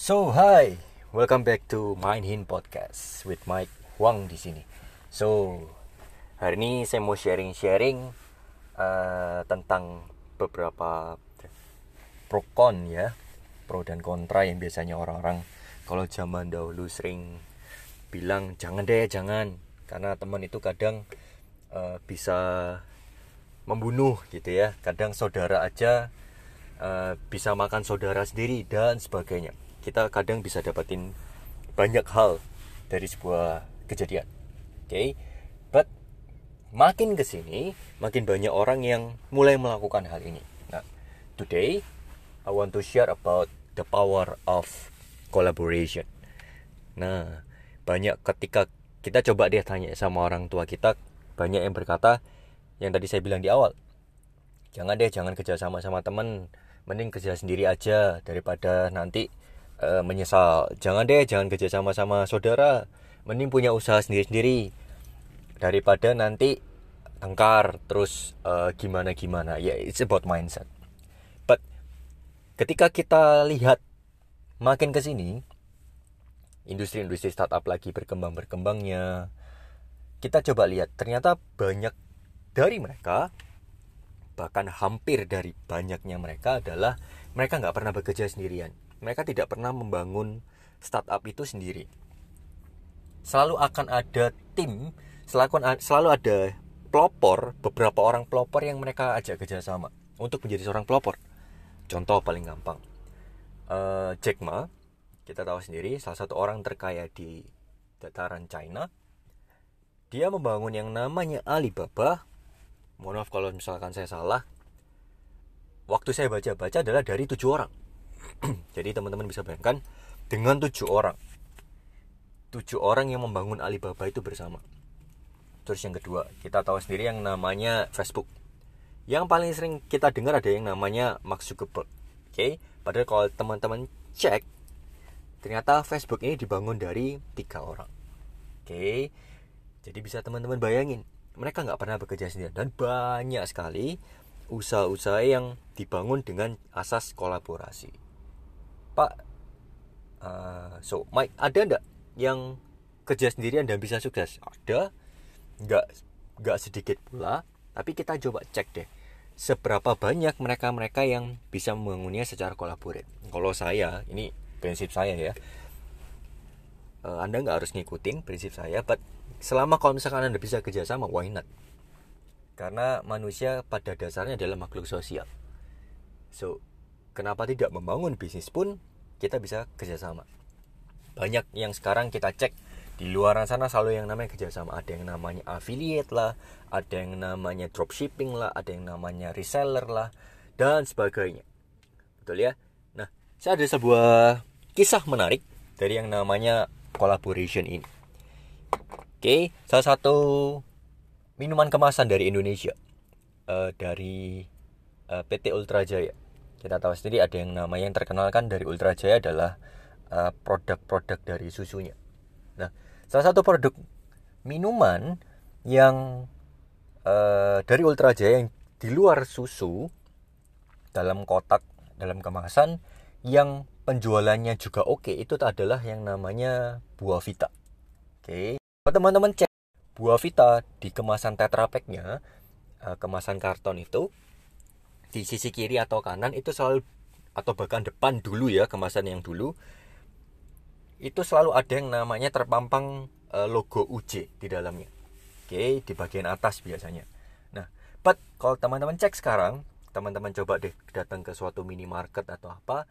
So hi, welcome back to Mind Hin Podcast with Mike Wang di sini. So hari ini saya mau sharing-sharing uh, tentang beberapa pro con ya, pro dan kontra yang biasanya orang-orang kalau zaman dahulu sering bilang jangan deh jangan. Karena teman itu kadang uh, bisa membunuh gitu ya, kadang saudara aja uh, bisa makan saudara sendiri dan sebagainya kita kadang bisa dapetin banyak hal dari sebuah kejadian. Oke, okay? but makin ke sini makin banyak orang yang mulai melakukan hal ini. Nah, today I want to share about the power of collaboration. Nah, banyak ketika kita coba dia tanya sama orang tua kita, banyak yang berkata yang tadi saya bilang di awal. Jangan deh, jangan kerja sama sama temen, mending kerja sendiri aja daripada nanti uh, menyesal. Jangan deh jangan kerja sama sama saudara. Mending punya usaha sendiri-sendiri. Daripada nanti tengkar terus uh, gimana gimana ya yeah, it's about mindset. But ketika kita lihat makin ke sini industri-industri startup lagi berkembang berkembangnya kita coba lihat ternyata banyak dari mereka bahkan hampir dari banyaknya mereka adalah mereka nggak pernah bekerja sendirian mereka tidak pernah membangun startup itu sendiri. Selalu akan ada tim, selalu, selalu ada pelopor, beberapa orang pelopor yang mereka ajak kerjasama untuk menjadi seorang pelopor. Contoh paling gampang, uh, Jack Ma, kita tahu sendiri, salah satu orang terkaya di dataran China. Dia membangun yang namanya Alibaba. Mohon maaf kalau misalkan saya salah. Waktu saya baca-baca adalah dari tujuh orang Jadi teman-teman bisa bayangkan dengan tujuh orang, tujuh orang yang membangun Alibaba itu bersama. Terus yang kedua, kita tahu sendiri yang namanya Facebook. Yang paling sering kita dengar ada yang namanya Mark Zuckerberg. Oke, okay? padahal kalau teman-teman cek, ternyata Facebook ini dibangun dari tiga orang. Oke, okay? jadi bisa teman-teman bayangin, mereka nggak pernah bekerja sendiri dan banyak sekali usaha-usaha yang dibangun dengan asas kolaborasi. Pak uh, so Mike ada ndak yang kerja sendirian dan bisa sukses? Ada. Nggak nggak sedikit pula. Tapi kita coba cek deh seberapa banyak mereka-mereka yang bisa membangunnya secara kolaboratif. Kalau saya ini prinsip saya ya. Uh, anda nggak harus ngikutin prinsip saya but selama kalau misalkan anda bisa kerjasama why not? Karena manusia pada dasarnya adalah makhluk sosial. So kenapa tidak membangun bisnis pun kita bisa kerjasama. Banyak yang sekarang kita cek di luar sana selalu yang namanya kerjasama. Ada yang namanya affiliate lah ada yang namanya dropshipping lah ada yang namanya reseller lah dan sebagainya. Betul ya? Nah saya ada sebuah kisah menarik dari yang namanya collaboration ini. Oke salah satu minuman kemasan dari Indonesia uh, dari uh, eh, PT Ultra Jaya kita tahu sendiri ada yang namanya yang terkenal kan dari Ultra Jaya adalah eh, produk-produk uh, dari susunya. Nah, salah satu produk minuman yang uh, dari Ultra Jaya yang di luar susu dalam kotak dalam kemasan yang penjualannya juga oke itu adalah yang namanya buah vita. Oke, teman-teman cek buah vita di kemasan tetra packnya uh, kemasan karton itu di sisi kiri atau kanan itu selalu atau bahkan depan dulu ya kemasan yang dulu itu selalu ada yang namanya terpampang uh, logo UJ di dalamnya. Oke, di bagian atas biasanya. Nah, but kalau teman-teman cek sekarang, teman-teman coba deh datang ke suatu minimarket atau apa,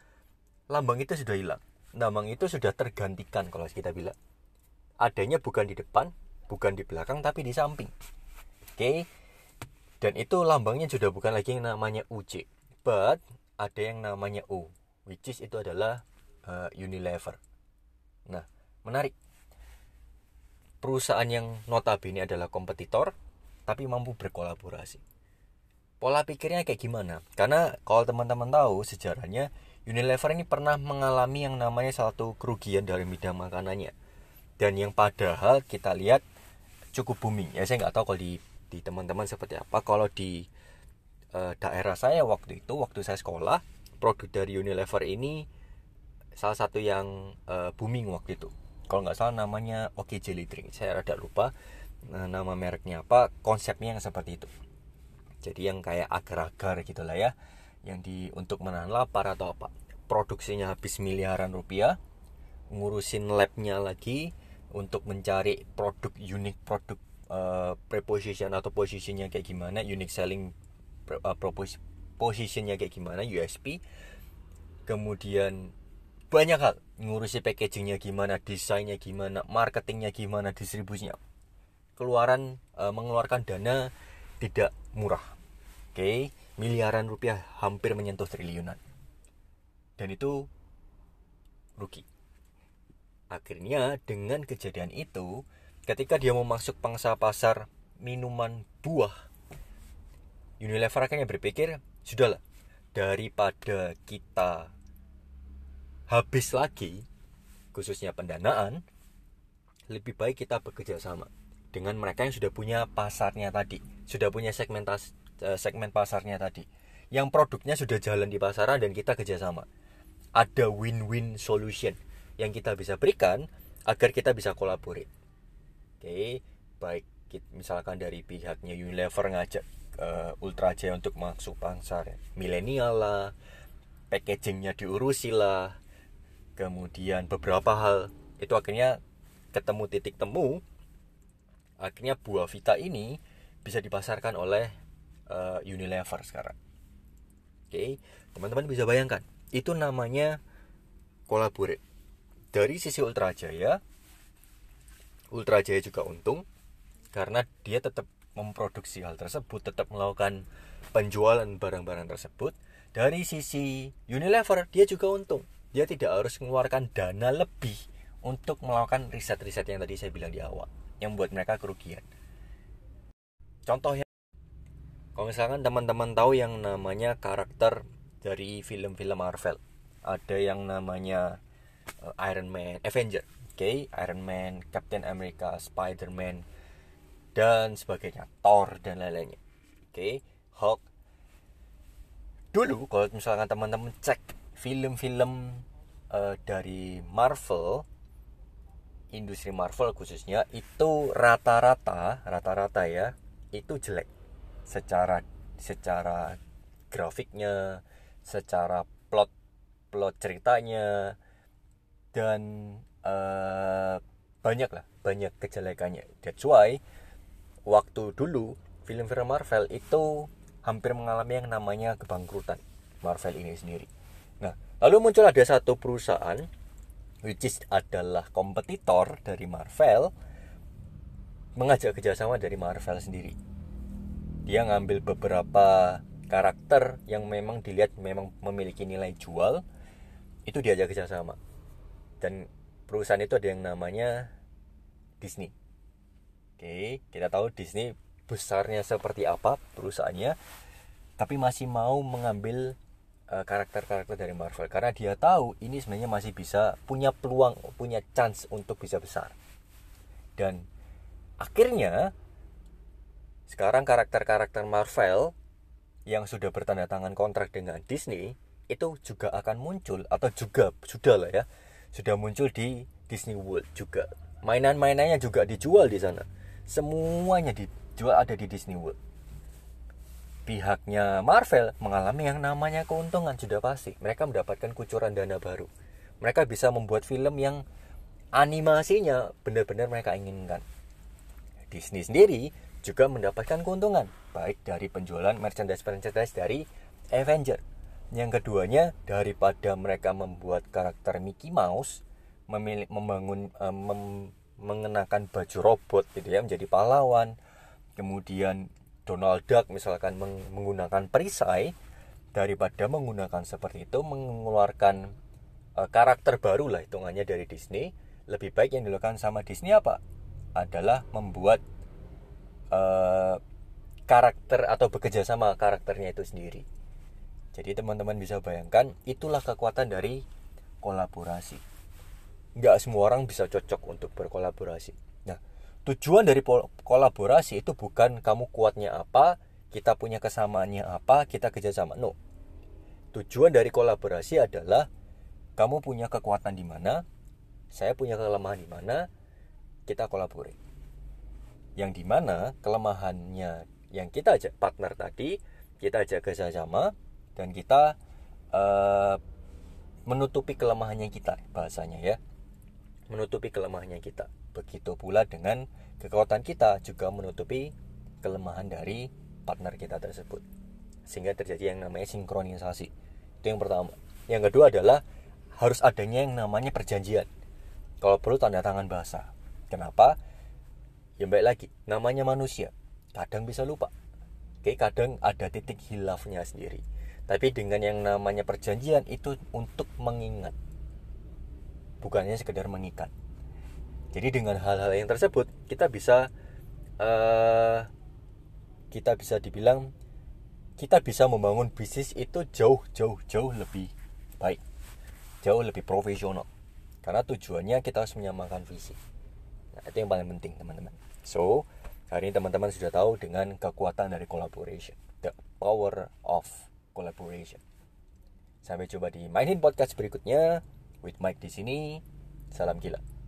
lambang itu sudah hilang. Lambang itu sudah tergantikan kalau kita bilang. Adanya bukan di depan, bukan di belakang tapi di samping. Oke, dan itu lambangnya sudah bukan lagi yang namanya UC but ada yang namanya U which is itu adalah uh, Unilever. Nah menarik. Perusahaan yang notabene adalah kompetitor tapi mampu berkolaborasi. Pola pikirnya kayak gimana? Karena kalau teman-teman tahu sejarahnya Unilever ini pernah mengalami yang namanya satu kerugian dari bidang makanannya. Dan yang padahal kita lihat cukup booming. Ya saya nggak tahu kalau di di teman-teman seperti apa. Kalau di uh, daerah saya waktu itu waktu saya sekolah produk dari Unilever ini salah satu yang uh, booming waktu itu. Kalau nggak salah namanya Oke Jelly Drink saya rada lupa uh, nama mereknya apa konsepnya yang seperti itu. Jadi yang kayak agar-agar gitu lah ya yang di untuk menahan lapar atau apa. Produksinya habis miliaran rupiah ngurusin labnya lagi untuk mencari produk unik produk uh, preposition atau posisinya kayak gimana unique selling uh, positionnya kayak gimana USP kemudian banyak hal ngurusi packagingnya gimana desainnya gimana marketingnya gimana distribusinya. Keluaran e, mengeluarkan dana tidak murah oke? Okay? miliaran rupiah hampir menyentuh triliunan. Dan itu rugi. Akhirnya dengan kejadian itu ketika dia mau masuk pangsa pasar minuman buah Unilever akhirnya berpikir sudahlah daripada kita habis lagi khususnya pendanaan lebih baik kita bekerja sama dengan mereka yang sudah punya pasarnya tadi sudah punya segmentas eh, segmen pasarnya tadi. Yang produknya sudah jalan di pasaran dan kita kerjasama ada win-win solution yang kita bisa berikan agar kita bisa kolaborate oke baik. Misalkan dari pihaknya Unilever ngajak uh, Ultra Jaya untuk masuk pasar milenial lah packagingnya diurusi lah. Kemudian beberapa hal itu akhirnya ketemu titik temu. Akhirnya buah vita ini bisa dipasarkan oleh uh, Unilever sekarang. Oke okay. teman-teman bisa bayangkan itu namanya kolaborate dari sisi Ultra Jaya Ultra Jaya juga untung karena dia tetap memproduksi hal tersebut tetap melakukan penjualan barang-barang tersebut. Dari sisi Unilever dia juga untung. Dia tidak harus mengeluarkan dana lebih untuk melakukan riset-riset yang tadi saya bilang di awal yang membuat mereka kerugian. Contohnya kalau misalkan teman-teman tahu yang namanya karakter dari film-film Marvel ada yang namanya uh, Iron Man Avenger okay? Iron Man Captain America Spider-Man dan sebagainya Thor dan lain-lainnya oke okay? Hulk dulu kalau misalkan teman-teman cek film-film uh, dari Marvel industri Marvel khususnya itu rata-rata rata-rata ya itu jelek secara secara grafiknya secara plot plot ceritanya dan uh, banyak lah banyak kejelekannya. That's why? Waktu dulu film-film Marvel itu hampir mengalami yang namanya kebangkrutan Marvel ini sendiri. Nah, lalu muncul ada satu perusahaan which is adalah kompetitor dari Marvel mengajak kerjasama dari Marvel sendiri. Dia ngambil beberapa karakter yang memang dilihat memang memiliki nilai jual itu diajak kerjasama. Dan perusahaan itu ada yang namanya Disney. Oke, kita tahu Disney besarnya seperti apa perusahaannya, tapi masih mau mengambil Eh, karakter-karakter dari Marvel karena dia tahu ini sebenarnya masih bisa punya peluang punya chance untuk bisa besar dan akhirnya sekarang karakter-karakter Marvel yang sudah bertanda tangan kontrak dengan Disney itu juga akan muncul atau juga sudah lah ya sudah muncul di Disney World juga mainan-mainannya juga dijual di sana semuanya dijual ada di Disney World pihaknya Marvel mengalami yang namanya keuntungan sudah pasti. Mereka mendapatkan kucuran dana baru. Mereka bisa membuat film yang animasinya benar-benar mereka inginkan. Disney sendiri juga mendapatkan keuntungan baik dari penjualan merchandise-merchandise dari Avenger. Yang keduanya daripada mereka membuat karakter Mickey Mouse memilih membangun um, mem, mengenakan baju robot gitu ya menjadi pahlawan kemudian Donald Duck misalkan meng menggunakan perisai daripada menggunakan seperti itu mengeluarkan uh, karakter baru lah hitungannya dari Disney lebih baik yang dilakukan sama Disney apa? Adalah membuat uh, karakter atau bekerja sama karakternya itu sendiri jadi teman-teman bisa bayangkan itulah kekuatan dari kolaborasi. Nggak semua orang bisa cocok untuk berkolaborasi. Nah tujuan dari kolaborasi itu bukan kamu kuatnya apa kita punya kesamaannya apa kita kerjasama. No. Tujuan dari kolaborasi adalah kamu punya kekuatan di mana saya punya kelemahan di mana kita kolaborasi yang di mana kelemahannya yang kita ajak partner tadi kita ajak kerjasama dan kita uh, menutupi kelemahannya kita bahasanya ya. Menutupi kelemahannya kita. Begitu pula dengan kekuatan kita juga menutupi kelemahan dari partner kita tersebut. Sehingga terjadi yang namanya sinkronisasi. Itu yang pertama. Yang kedua adalah harus adanya yang namanya perjanjian. Kalau perlu tanda tangan bahasa. Kenapa? Ya baik lagi. Namanya manusia. Kadang bisa lupa. Oke kadang ada titik hilafnya sendiri tapi dengan yang namanya perjanjian itu untuk mengingat. Bukannya sekedar mengikat. Jadi dengan hal-hal yang tersebut kita bisa uh, kita bisa dibilang kita bisa membangun bisnis itu jauh jauh jauh lebih baik. Jauh lebih profesional. Karena tujuannya kita harus menyamakan visi. Nah, itu yang paling penting teman-teman. So hari ini teman-teman sudah tahu dengan kekuatan dari collaboration the power of collaboration. Sampai jumpa di Mainin Podcast berikutnya. With Mike di sini. Salam gila